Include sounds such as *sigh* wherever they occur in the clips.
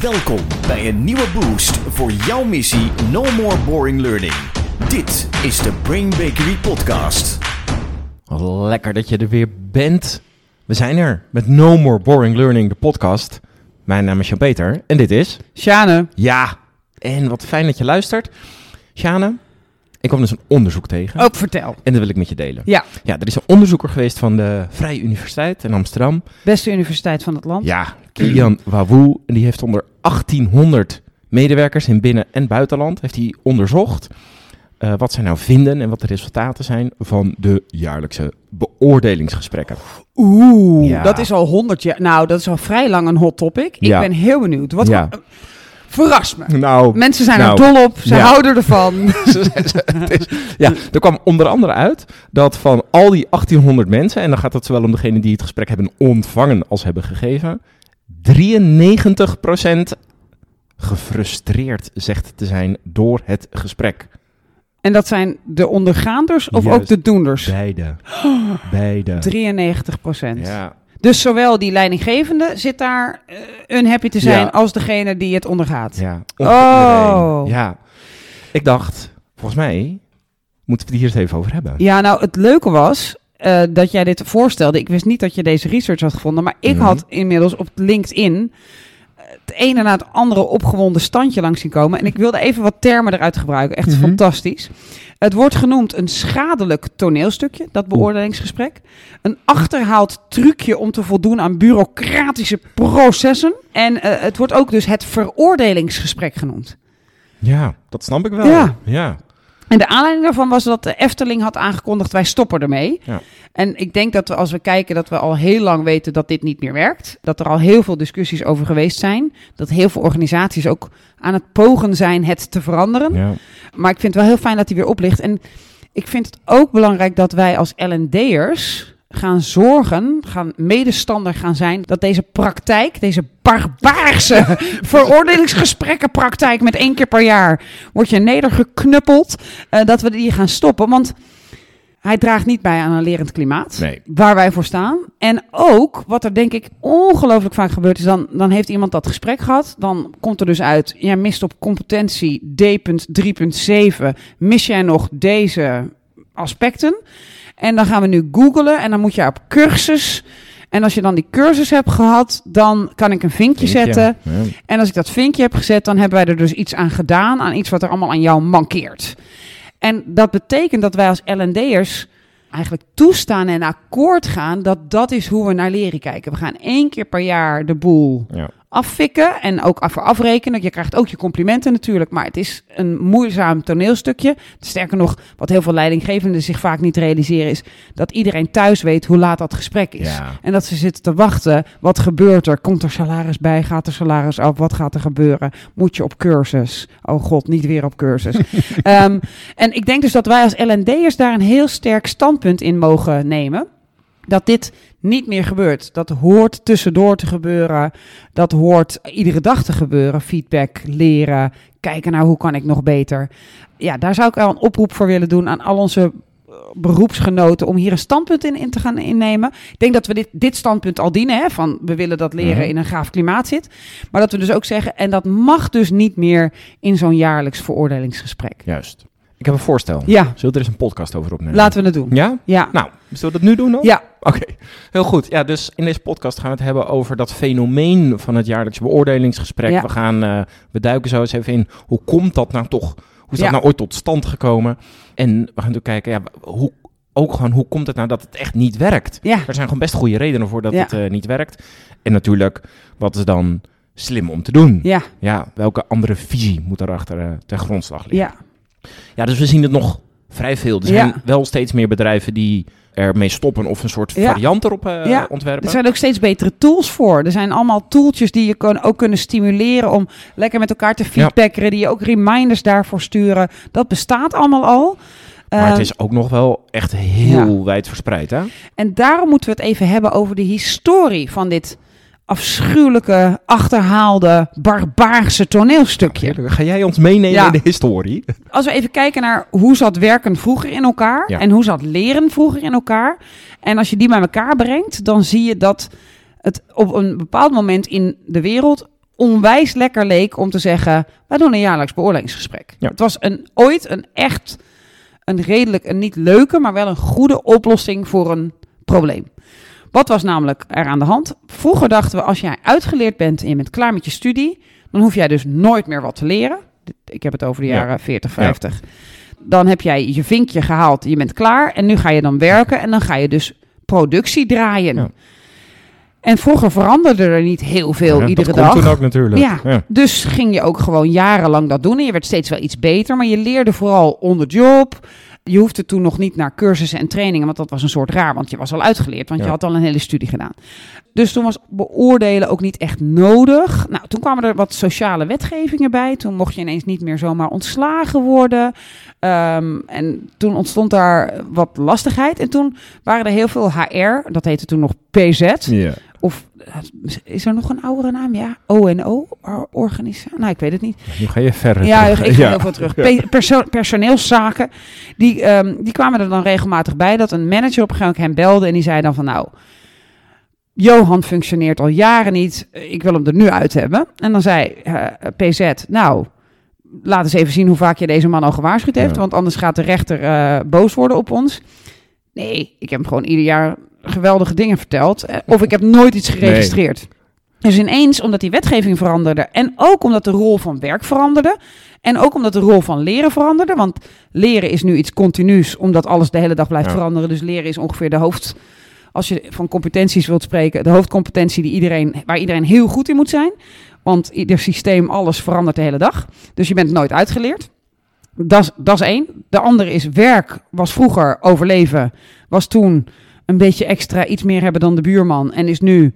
Welkom bij een nieuwe boost voor jouw missie No More Boring Learning. Dit is de Brain Bakery Podcast. Lekker dat je er weer bent. We zijn er met No More Boring Learning, de podcast. Mijn naam is Jan-Peter en dit is... Sjane, Ja, en wat fijn dat je luistert. Sjane, ik kwam dus een onderzoek tegen ook vertel. en dat wil ik met je delen. Ja, Ja, er is een onderzoeker geweest van de Vrije Universiteit in Amsterdam. beste universiteit van het land. Ja, Kilian Wawoe. En die heeft onder 1800 medewerkers in binnen- en buitenland heeft hij onderzocht eh, wat zij nou vinden en wat de resultaten zijn van de jaarlijkse beoordelingsgesprekken. Oeh, Ja. dat is al honderd jaar. Nou, dat is al vrij lang een hot topic. Ik Ja. ben heel benieuwd. Wat Ja. uh, verrast me. Nou, Mensen zijn Nou, er dol op. Ze houden ervan. *laughs* ja, er kwam onder andere uit dat van al die 1800 mensen, en dan gaat het zowel om degene die het gesprek hebben ontvangen als hebben gegeven, 93% gefrustreerd zegt te zijn door het gesprek. En dat zijn de ondergaanders of Juist. ook de doenders? Beide. *gasps* Beide. 93 procent. Ja. Dus zowel die leidinggevende zit daar uh, unhappy te zijn Ja. als degene die het ondergaat. Ja. Oh. Ja. Ik dacht, volgens mij moeten we het hier eens even over hebben. Ja, nou, het leuke was eh, dat jij dit voorstelde. Ik wist niet dat je deze research had gevonden, maar ik Mhm. had inmiddels op LinkedIn eh, het ene na het andere opgewonden standje langs zien komen. En ik wilde even wat termen eruit gebruiken. Echt Mhm. fantastisch. Het wordt genoemd een schadelijk toneelstukje, dat beoordelingsgesprek. Een achterhaald trucje om te voldoen aan bureaucratische processen. En eh, het wordt ook dus het veroordelingsgesprek genoemd. Ja, dat snap ik wel. Ja. ja. En de aanleiding daarvan was dat de Efteling had aangekondigd: wij stoppen ermee. Ja. En ik denk dat we, als we kijken, dat we al heel lang weten dat dit niet meer werkt. Dat er al heel veel discussies over geweest zijn. Dat heel veel organisaties ook aan het pogen zijn het te veranderen. ja. Maar ik vind het wel heel fijn dat hij weer oplicht. En ik vind het ook belangrijk dat wij als L&D'ers gaan zorgen, gaan medestander gaan zijn, dat deze praktijk, deze barbaarse *laughs* veroordelingsgesprekkenpraktijk met één keer per jaar, wordt je nedergeknuppeld, eh, dat we die gaan stoppen. Want hij draagt niet bij aan een lerend klimaat Nee. waar wij voor staan. En ook, wat er denk ik ongelooflijk vaak gebeurt, is dan, dan heeft iemand dat gesprek gehad. Dan komt er dus uit, jij mist op competentie D.3.7, mis jij nog deze aspecten? En dan gaan we nu googlen en dan moet je op cursus. En als je dan die cursus hebt gehad, dan kan ik een vinkje zetten. Ja. En als ik dat vinkje heb gezet, dan hebben wij er dus iets aan gedaan, aan iets wat er allemaal aan jou mankeert. En dat betekent dat wij als L&D'ers eigenlijk toestaan en akkoord gaan dat dat is hoe we naar leren kijken. We gaan één keer per jaar de boel Ja. Afvikken en ook af afrekenen. Je krijgt ook je complimenten natuurlijk, maar het is een moeizaam toneelstukje. Sterker nog, wat heel veel leidinggevenden zich vaak niet realiseren is dat iedereen thuis weet hoe laat dat gesprek is. Ja. En dat ze zitten te wachten. Wat gebeurt er? Komt er salaris bij? Gaat er salaris af? Wat gaat er gebeuren? Moet je op cursus? Oh god, niet weer op cursus. *laughs* Ehm, en ik denk dus dat wij als L&D'ers daar een heel sterk standpunt in mogen nemen. Dat dit niet meer gebeurt. Dat hoort tussendoor te gebeuren. Dat hoort iedere dag te gebeuren. Feedback, leren, kijken naar hoe kan ik nog beter. Ja, daar zou ik wel een oproep voor willen doen aan al onze eh, beroepsgenoten om hier een standpunt in, in te gaan innemen. Ik denk dat we dit, dit standpunt al dienen, hè, van we willen dat leren Mhm. in een gaaf klimaat zit. Maar dat we dus ook zeggen, en dat mag dus niet meer in zo'n jaarlijks veroordelingsgesprek. Juist. Ik heb een voorstel. Ja, Zullen we er eens een podcast over opnemen? laten we het doen. Ja? Ja, Nou, zullen we dat nu doen dan? ja. *laughs* Oké, heel goed. Ja, dus in deze podcast gaan we het hebben over dat fenomeen van het jaarlijks beoordelingsgesprek. Ja. We gaan, eh, we duiken zo eens even in, hoe komt dat nou toch? Hoe is dat Ja. nou ooit tot stand gekomen? En we gaan natuurlijk kijken, ja, hoe, ook gewoon, hoe komt het nou dat het echt niet werkt? ja. Er zijn gewoon best goede redenen voor dat Ja. het eh, niet werkt. En natuurlijk, wat is dan slim om te doen? Ja, Ja, welke andere visie moet daarachter eh ten grondslag liggen? ja, Ja, dus we zien het nog vrij veel. Er Ja. zijn wel steeds meer bedrijven die ermee stoppen of een soort variant erop eh, Ja. ontwerpen. er zijn ook steeds betere tools voor. Er zijn allemaal tooltjes die je kan, ook kunnen stimuleren om lekker met elkaar te feedbacken. Die je ook reminders daarvoor sturen. Dat bestaat allemaal al. Maar het Eh, is ook nog wel echt heel wijd verspreid, hè? En daarom moeten we het even hebben over de historie van dit afschuwelijke, achterhaalde, barbaarse toneelstukje. Ga jij ons meenemen Ja. in de historie? Als we even kijken naar hoe zat werken vroeger in elkaar Ja. en hoe zat leren vroeger in elkaar. En als je die bij elkaar brengt, dan zie je dat het op een bepaald moment in de wereld onwijs lekker leek om te zeggen, wij doen een jaarlijks beoordelingsgesprek. Ja. Het was een, ooit een echt, een redelijk, een niet leuke, maar wel een goede oplossing voor een probleem. Wat was namelijk er aan de hand? Vroeger dachten we, als jij uitgeleerd bent en je bent klaar met je studie, dan hoef jij dus nooit meer wat te leren. Ik heb het over de Ja. jaren 40, 50. Dan heb jij je vinkje gehaald, je bent klaar en nu ga je dan werken en dan ga je dus productie draaien. Ja. En vroeger veranderde er niet heel veel Ja, iedere dat dag. Komt toen ook natuurlijk. Ja. ja. Dus ging je ook gewoon jarenlang dat doen. En je werd steeds wel iets beter. Maar je leerde vooral on the job. Je hoefde toen nog niet naar cursussen en trainingen. Want dat was een soort raar. Want je was al uitgeleerd. Want je had al een hele studie gedaan. Dus toen was beoordelen ook niet echt nodig. Nou, toen kwamen er wat sociale wetgevingen bij. Toen mocht je ineens niet meer zomaar ontslagen worden. Ehm, en toen ontstond daar wat lastigheid. En toen waren er heel veel HR. Dat heette toen nog PZ. Ja. Of eh, is er nog een oudere naam? Ja, ONO, or- organisatie. Nou, ik weet het niet. Nu ga je verder Ja, terug. ik ga *laughs* heel veel terug. Pe- perso- personeelszaken, die, ehm, die kwamen er dan regelmatig bij dat een manager op een gegeven moment hem belde en die zei dan van nou, Johan functioneert al jaren niet, ik wil hem er nu uit hebben. En dan zei eh, PZ, nou, laat eens even zien hoe vaak je deze man al gewaarschuwd heeft, Ja. want anders gaat de rechter eh, boos worden op ons. Nee, ik heb hem gewoon ieder jaar geweldige dingen verteld. eh, Of ik heb nooit iets geregistreerd. Dus ineens, omdat die wetgeving veranderde en ook omdat de rol van werk veranderde en ook omdat de rol van leren veranderde, want leren is nu iets continuus, omdat alles de hele dag blijft Ja. veranderen. Dus leren is ongeveer de hoofd, als je van competenties wilt spreken, de hoofdcompetentie die iedereen, waar iedereen heel goed in moet zijn. Want ieder systeem, alles verandert de hele dag. Dus je bent nooit uitgeleerd. Dat is één. De andere is werk was vroeger overleven, was toen een beetje extra iets meer hebben dan de buurman en is nu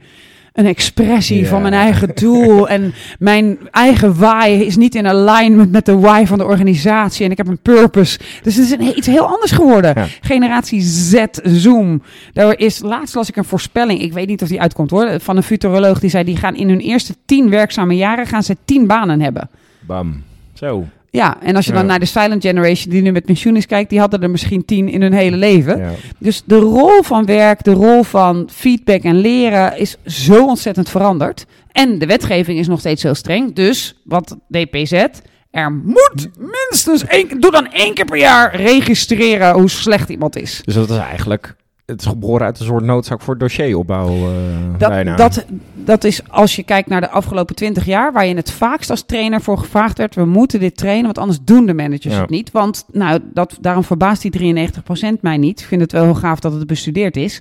een expressie van mijn eigen doel *laughs* en mijn eigen why is niet in alignment met de why van de organisatie en ik heb een purpose. Dus het is een, iets heel anders geworden. Ja. Generatie Z Zoom. Daar is laatst las ik een voorspelling. Ik weet niet of die uitkomt hoor. Van een futuroloog die zei die gaan in hun eerste tien werkzame jaren gaan ze tien banen hebben. Bam. Zo. Ja, en als je Ja. dan naar de silent generation die nu met pensioen is kijkt, die hadden er misschien tien in hun hele leven. Ja. Dus de rol van werk, de rol van feedback en leren is zo ontzettend veranderd. En de wetgeving is nog steeds heel streng. Dus wat DPZ? Er moet minstens één, doe dan één keer per jaar registreren hoe slecht iemand is. Dus dat is eigenlijk... Het is geboren uit een soort noodzaak voor dossieropbouw eh bijna. Dat, dat, dat is als je kijkt naar de afgelopen twintig jaar, waar je het vaakst als trainer voor gevraagd werd. We moeten dit trainen, want anders doen de managers Ja. het niet. Want nou, dat, daarom verbaast die 93% mij niet. Ik vind het wel heel gaaf dat het bestudeerd is.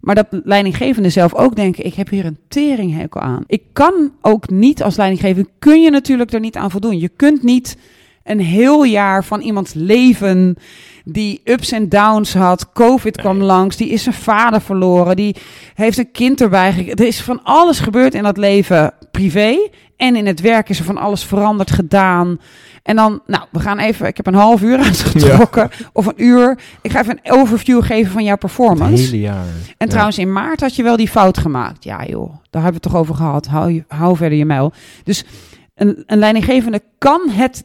Maar dat leidinggevenden zelf ook denken, ik heb hier een teringhekel aan. Ik kan ook niet als leidinggevende, kun je natuurlijk er niet aan voldoen. Je kunt niet een heel jaar van iemands leven die ups en downs had. Covid kwam langs, die is zijn vader verloren, die heeft een kind erbij gekregen. Er is van alles gebeurd in dat leven privé en in het werk is er van alles veranderd, gedaan. En dan, nou, we gaan even, ik heb een half uur *laughs* uitgetrokken of een uur. Ik ga even een overview geven van jouw het performance. hele jaar. En Ja. trouwens, in maart had je wel die fout gemaakt. Ja joh, daar hebben we het toch over gehad. Hou, hou verder je mijl. Dus een, een leidinggevende kan het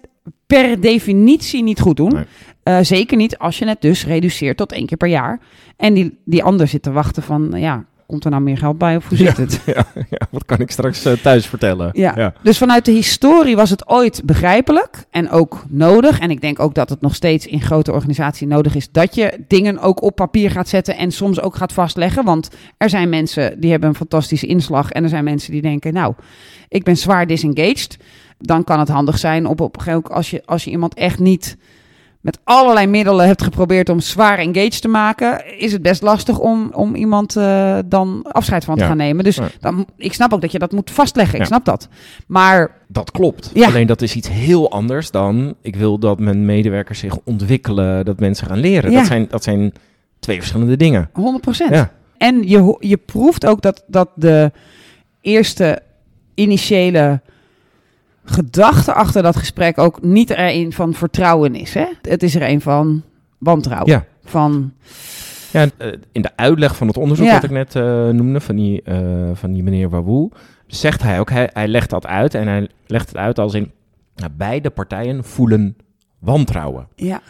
per definitie niet goed doen. Nee. Eh, zeker niet als je het dus reduceert tot één keer per jaar. En die, die ander zit te wachten van, ja, komt er nou meer geld bij of hoe zit Ja. het? *laughs* Ja, ja, wat kan ik straks eh, thuis vertellen? Ja. ja. Dus vanuit de historie was het ooit begrijpelijk en ook nodig. En ik denk ook dat het nog steeds in grote organisaties nodig is dat je dingen ook op papier gaat zetten en soms ook gaat vastleggen. Want er zijn mensen die hebben een fantastische inslag en er zijn mensen die denken, nou, ik ben zwaar disengaged. Dan kan het handig zijn op, op een gegeven moment als je, als je iemand echt niet met allerlei middelen hebt geprobeerd om zwaar engaged te maken, is het best lastig om, om iemand eh, dan afscheid van te Ja. gaan nemen. Dus Ja. dan, ik snap ook dat je dat moet vastleggen. Ik snap dat. Maar Dat klopt. Alleen dat is iets heel anders dan... Ik wil dat mijn medewerkers zich ontwikkelen, dat mensen gaan leren. Dat, zijn, dat zijn twee verschillende dingen. 100%. Ja. En je, je proeft ook dat, dat de eerste initiële gedachte achter dat gesprek ook niet er een van vertrouwen is. Hè? Het is er een van wantrouwen. Ja. Van, Ja, eh, in de uitleg van het onderzoek Ja. wat ik net eh, noemde, van die, eh, van die meneer Wawoe, zegt hij ook, hij, hij legt dat uit en hij legt het uit als in, nou, beide partijen voelen wantrouwen. ja,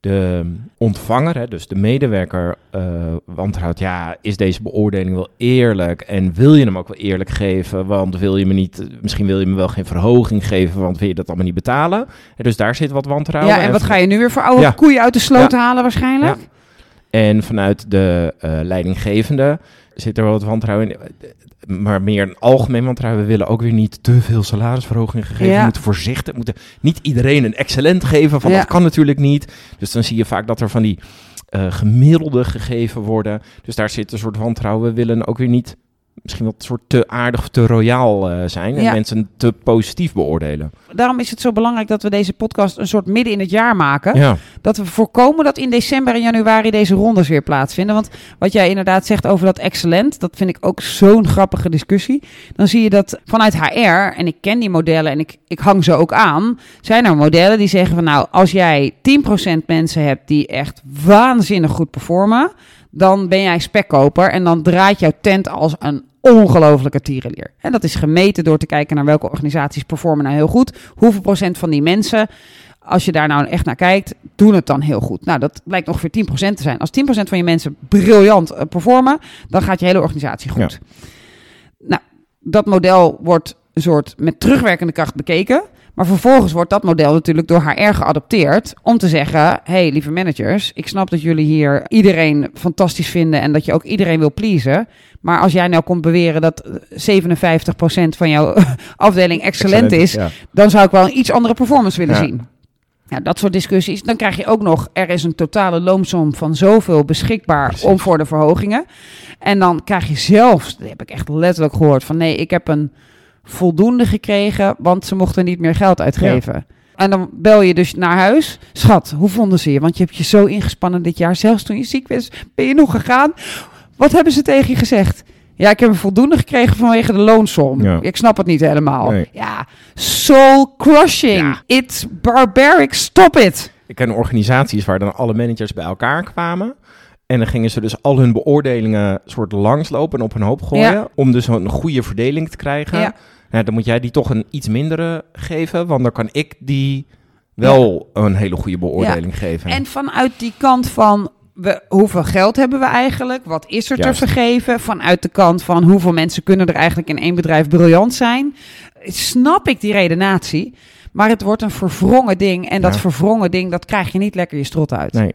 de ontvanger, hè, dus de medewerker, uh, wantrouwt, ja, is deze beoordeling wel eerlijk? En wil je hem ook wel eerlijk geven? Want wil je me niet, misschien wil je me wel geen verhoging geven, want wil je dat allemaal niet betalen? En dus daar zit wat wantrouwen. Ja, en wat ga je nu weer voor oude koeien uit de sloot halen waarschijnlijk? Ja. En vanuit de uh, leidinggevende zit er wel wat wantrouwen in maar meer een algemeen wantrouwen. We willen ook weer niet te veel salarisverhogingen geven. Ja. We moeten voorzichtig, moeten niet iedereen een excellent geven. Van dat kan natuurlijk niet. Dus dan zie je vaak dat er van die uh, gemiddelde gegeven worden. Dus daar zit een soort wantrouwen. We willen ook weer niet misschien wat soort te aardig of te royaal uh, zijn en mensen te positief beoordelen. Daarom is het zo belangrijk dat we deze podcast een soort midden in het jaar maken. Ja. Dat we voorkomen dat in december en januari deze rondes weer plaatsvinden. Want wat jij inderdaad zegt over dat excellent, dat vind ik ook zo'n grappige discussie. Dan zie je dat vanuit HR, en ik ken die modellen en ik, ik hang ze ook aan, zijn er modellen die zeggen van nou, als jij 10% mensen hebt die echt waanzinnig goed performen, dan ben jij spekkoper en dan draait jouw tent als een ongelofelijke tierenleer. En dat is gemeten door te kijken naar welke organisaties performen nou heel goed. Hoeveel procent van die mensen, als je daar nou echt naar kijkt, doen het dan heel goed. Nou, dat lijkt ongeveer 10% te zijn. Als 10% van je mensen briljant eh, performen, dan gaat je hele organisatie goed. Nou, dat model wordt een soort met terugwerkende kracht bekeken. Maar vervolgens wordt dat model natuurlijk door HR geadopteerd om te zeggen: hey, lieve managers, ik snap dat jullie hier iedereen fantastisch vinden en dat je ook iedereen wil pleasen. Maar als jij nou komt beweren dat 57% van jouw *laughs* afdeling excellent, is, dan zou ik wel een iets andere performance willen zien. Ja, dat soort discussies. Dan krijg je ook nog, er is een totale loonsom van zoveel beschikbaar om voor de verhogingen. En dan krijg je zelfs, dat heb ik echt letterlijk gehoord, van nee, ik heb een voldoende gekregen, want ze mochten niet meer geld uitgeven. En dan bel je dus naar huis. Schat, hoe vonden ze je? Want je hebt je zo ingespannen dit jaar. Zelfs toen je ziek was, ben je nog gegaan. Wat hebben ze tegen je gezegd? Ja, ik heb een voldoende gekregen vanwege de loonsom. Ik snap het niet helemaal. Ja, soul crushing. It's barbaric. Stop it. Ik ken organisaties waar dan alle managers bij elkaar kwamen. En dan gingen ze dus al hun beoordelingen soort langslopen en op een hoop gooien. Om dus een goede verdeling te krijgen. Ja. Nou, dan moet jij die toch een iets mindere geven. Want dan kan ik die wel een hele goede beoordeling geven. En vanuit die kant van we, hoeveel geld hebben we eigenlijk? Wat is er te vergeven? Vanuit de kant van hoeveel mensen kunnen er eigenlijk in één bedrijf briljant zijn? Snap ik die redenatie. Maar het wordt een verwrongen ding. En dat verwrongen ding, dat krijg je niet lekker je strot uit. Nee.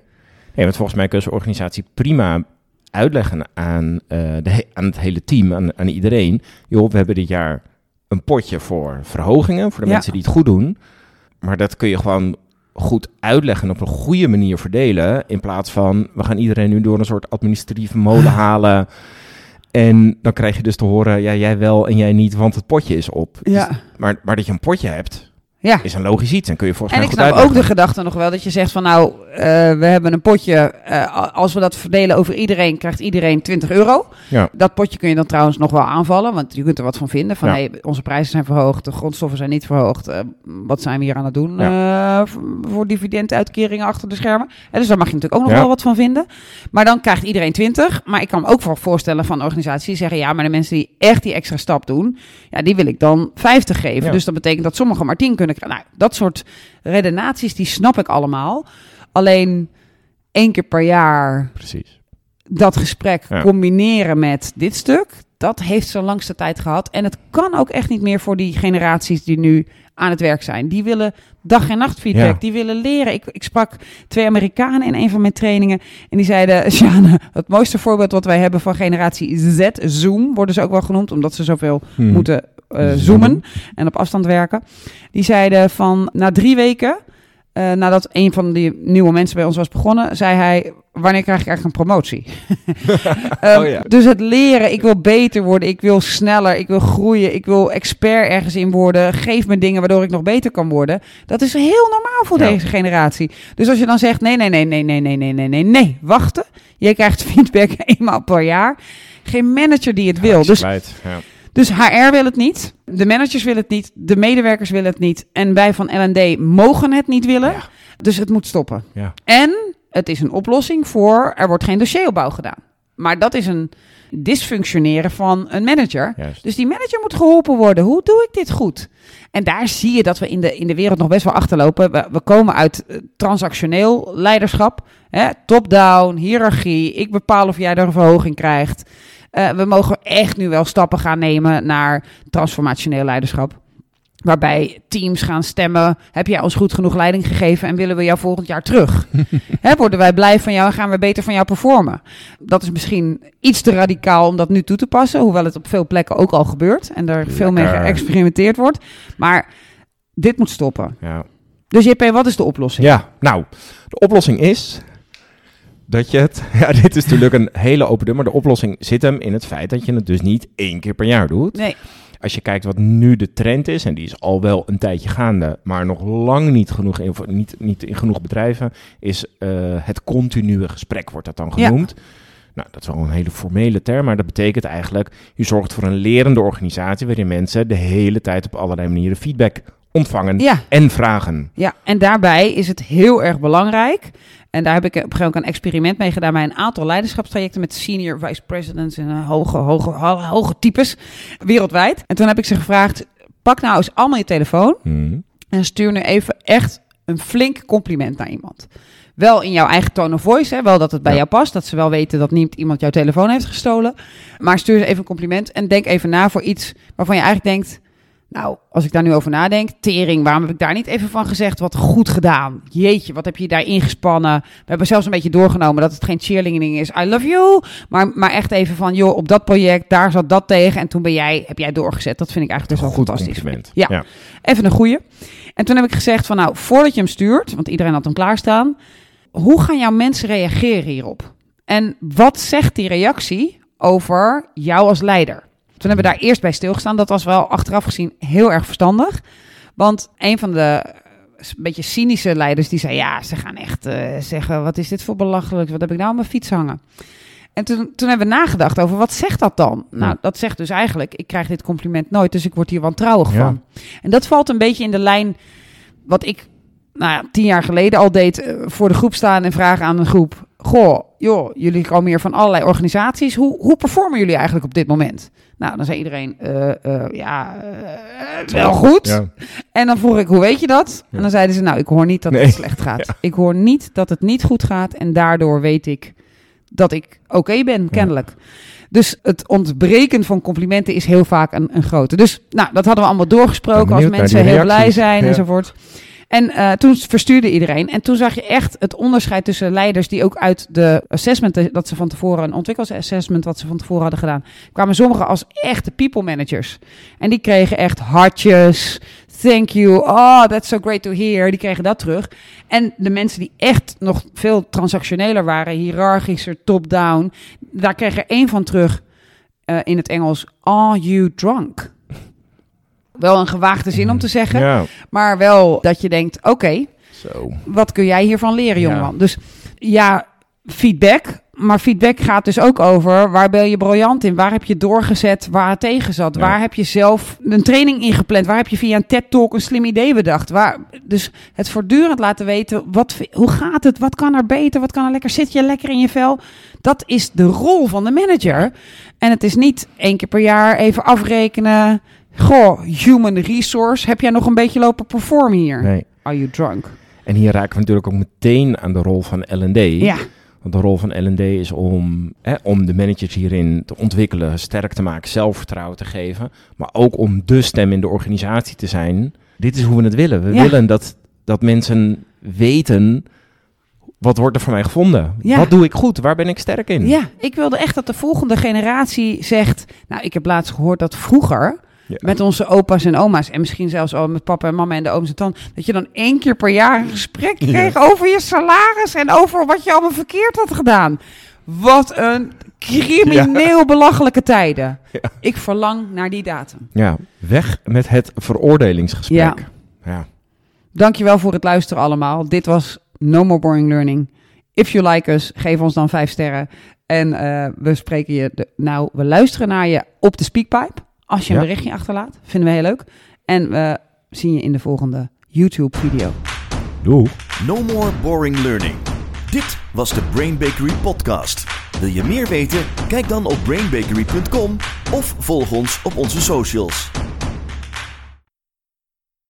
Nee want volgens mij kun je organisatie prima uitleggen aan, uh, de, aan het hele team, aan, aan iedereen. Joh, we hebben dit jaar een potje voor verhogingen, voor de mensen die het goed doen. Maar dat kun je gewoon goed uitleggen en op een goede manier verdelen. In plaats van, we gaan iedereen nu door een soort administratieve molen *laughs* halen. En dan krijg je dus te horen, ja, jij wel en jij niet, want het potje is op. Ja. Dus, maar, maar dat je een potje hebt, ja. Is een logisch iets. En kun je volgens en mij En ik snap ook de gedachte nog wel dat je zegt van nou, uh, we hebben een potje. Uh, als we dat verdelen over iedereen, krijgt iedereen 20 euro. Ja. Dat potje kun je dan trouwens nog wel aanvallen. Want je kunt er wat van vinden. Van ja. hey, onze prijzen zijn verhoogd, de grondstoffen zijn niet verhoogd. Uh, wat zijn we hier aan het doen voor dividenduitkeringen achter de schermen? En dus daar mag je natuurlijk ook nog wel wat van vinden. Maar dan krijgt iedereen 20. Maar ik kan me ook voor voorstellen van organisaties die zeggen ja, maar de mensen die echt die extra stap doen, ja, die wil ik dan 50 geven. Dus dat betekent dat sommigen maar 10 kunnen nou, dat soort redenaties, die snap ik allemaal. Alleen één keer per jaar Precies. dat gesprek combineren met dit stuk, dat heeft zo langste tijd gehad. En het kan ook echt niet meer voor die generaties die nu aan het werk zijn. Die willen dag en nacht feedback. Die willen leren. Ik, ik sprak twee Amerikanen in een van mijn trainingen. En die zeiden, *laughs* Sjane, het mooiste voorbeeld wat wij hebben van generatie Z, Zoom, worden ze ook wel genoemd, omdat ze zoveel hmm. moeten uh, zoomen en op afstand werken. Die zeiden van na drie weken, uh, nadat een van die nieuwe mensen bij ons was begonnen, zei hij: Wanneer krijg ik eigenlijk een promotie? um, *laughs* *laughs* oh ja. Dus het leren, ik wil beter worden, ik wil sneller, ik wil groeien, ik wil expert ergens in worden. Geef me dingen waardoor ik nog beter kan worden. Dat is heel normaal voor ja. deze generatie. Dus als je dan zegt: Nee, nee, nee, nee, nee, nee, nee, nee, nee, nee, wachten. Je krijgt *laughs* feedback eenmaal per jaar. Geen manager die het wil. Dus. Ja. Dus HR wil het niet, de managers willen het niet, de medewerkers willen het niet en wij van L&D mogen het niet willen. Dus het moet stoppen. Ja. En het is een oplossing voor er wordt geen dossieropbouw gedaan. Maar dat is een dysfunctioneren van een manager. Juist. Dus die manager moet geholpen worden. Hoe doe ik dit goed? En daar zie je dat we in de, in de wereld nog best wel achterlopen. We, we komen uit eh, transactioneel leiderschap. Top-down, hiërarchie. Ik bepaal of jij er een verhoging krijgt. Eh, we mogen echt nu wel stappen gaan nemen naar transformationeel leiderschap. Waarbij teams gaan stemmen. Heb jij ons goed genoeg leiding gegeven en willen we jou volgend jaar terug? *laughs* Hè, worden wij blij van jou en gaan we beter van jou performen? Dat is misschien iets te radicaal om dat nu toe te passen. Hoewel het op veel plekken ook al gebeurt. En er veel mee geëxperimenteerd wordt. Maar dit moet stoppen. Ja. Dus JP, wat is de oplossing? Ja, nou, de oplossing is dat je het... *laughs* Ja, dit is natuurlijk een hele open deur, maar de oplossing zit hem in het feit dat je het dus niet één keer per jaar doet. Nee, Als je kijkt wat nu de trend is, en die is al wel een tijdje gaande, maar nog lang niet genoeg in, niet, niet in genoeg bedrijven, is eh, het continue gesprek, wordt dat dan Ja. genoemd. Nou, dat is wel een hele formele term, maar dat betekent eigenlijk, je zorgt voor een lerende organisatie waarin mensen de hele tijd op allerlei manieren feedback ontvangen ja, en vragen. ja, en daarbij is het heel erg belangrijk. En daar heb ik op een gegeven moment een experiment mee gedaan bij een aantal leiderschapstrajecten met senior vice presidents en eh, hoge, hoge, ho- hoge types wereldwijd. En toen heb ik ze gevraagd: pak nou eens allemaal je telefoon Hmm. en stuur nu even echt een flink compliment naar iemand. Wel in jouw eigen tone of voice, hè? wel dat het bij Ja. jou past. Dat ze wel weten dat niet iemand jouw telefoon heeft gestolen. Maar stuur ze even een compliment en denk even na voor iets waarvan je eigenlijk denkt... Nou, als ik daar nu over nadenk, tering, waarom heb ik daar niet even van gezegd? Wat goed gedaan. Jeetje, wat heb je daar ingespannen? We hebben zelfs een beetje doorgenomen dat het geen cheerleading is. I love you. Maar, maar echt even van, joh, op dat project, daar zat dat tegen. En toen ben jij, heb jij doorgezet. Dat vind ik eigenlijk dus wel Goed fantastisch. Ja. ja. Even een goeie. En toen heb ik gezegd van nou, voordat je hem stuurt, want iedereen had hem klaarstaan. Hoe gaan jouw mensen reageren hierop? En wat zegt die reactie over jou als leider? Toen hebben we daar eerst bij stilgestaan. Dat was wel achteraf gezien heel erg verstandig. Want een van de eh, een beetje cynische leiders die zei... ja, ze gaan echt eh, zeggen, wat is dit voor belachelijk? Wat heb ik nou aan mijn fiets hangen? En toen, toen hebben we nagedacht over, wat zegt dat dan? Nou, dat zegt dus eigenlijk, ik krijg dit compliment nooit... dus ik word hier wantrouwig Ja. van. En dat valt een beetje in de lijn wat ik nou ja, tien jaar geleden al deed eh, voor de groep staan en vragen aan een groep. Goh, joh, jullie komen hier van allerlei organisaties. Hoe, hoe performen jullie eigenlijk op dit moment? Nou, dan zei iedereen, eh, eh, ja, eh, wel goed. Ja. En dan vroeg ik, hoe weet je dat? Ja. En dan zeiden ze, nou, ik hoor niet dat Nee. het slecht gaat. Ik hoor niet dat het niet goed gaat. En daardoor weet ik dat ik oké ben, kennelijk. Dus het ontbreken van complimenten is heel vaak een, een grote. Dus nou, dat hadden we allemaal doorgesproken als mensen heel blij zijn enzovoort. En eh, toen verstuurde iedereen. En toen zag je echt het onderscheid tussen leiders die ook uit de assessment eh, dat ze van tevoren, een ontwikkelingsassessment wat ze van tevoren hadden gedaan, kwamen sommigen als echte people managers. En die kregen echt hartjes. Thank you. Oh, that's so great to hear. Die kregen dat terug. En de mensen die echt nog veel transactioneler waren, hiërarchischer, top-down, daar kreeg er één van terug eh, in het Engels. Are you drunk? Wel een gewaagde zin om te zeggen, Ja, maar wel dat je denkt: oké, wat kun jij hiervan leren, Ja. jongeman? Dus ja, feedback. Maar feedback gaat dus ook over waar ben je briljant in? Waar heb je doorgezet waar het tegen zat? Ja. Waar heb je zelf een training ingepland? Waar heb je via een TED-talk een slim idee bedacht? Waar, dus het voortdurend laten weten, wat, hoe gaat het? Wat kan er beter? Wat kan er lekker? Zit je lekker in je vel? Dat is de rol van de manager. En het is niet één keer per jaar even afrekenen. Goh, human resource. Heb jij nog een beetje lopen performen hier? Nee. Are you drunk? En hier raken we natuurlijk ook meteen aan de rol van L&D. Ja. Want de rol van L&D is om, hè, om de managers hierin te ontwikkelen, sterk te maken, zelfvertrouwen te geven. Maar ook om de stem in de organisatie te zijn. Dit is hoe we het willen. We Ja. willen dat, dat mensen weten, wat wordt er van mij gevonden? Ja. Wat doe ik goed? Waar ben ik sterk in? Ja, ik wilde echt dat de volgende generatie zegt. Nou, ik heb laatst gehoord dat vroeger. Ja. Met onze opa's en oma's. En misschien zelfs al met papa en mama en de ooms en tante. Dat je dan één keer per jaar een gesprek Ja. kreeg over je salaris. En over wat je allemaal verkeerd had gedaan. Wat een crimineel *laughs* belachelijke tijden. Ik verlang naar die datum. Ja, weg met het veroordelingsgesprek. Ja. Dankjewel voor het luisteren allemaal. Dit was No More Boring Learning. If you like us, geef ons dan vijf sterren. En eh, we spreken je, de, nou, we luisteren naar je op de speakpipe. Als je een Ja. berichtje achterlaat. Vinden we heel leuk. En we zien je in de volgende YouTube video. Doei. No more boring learning. Dit was de Brain Bakery podcast. Wil je meer weten? Kijk dan op brainbakery.com of volg ons op onze socials.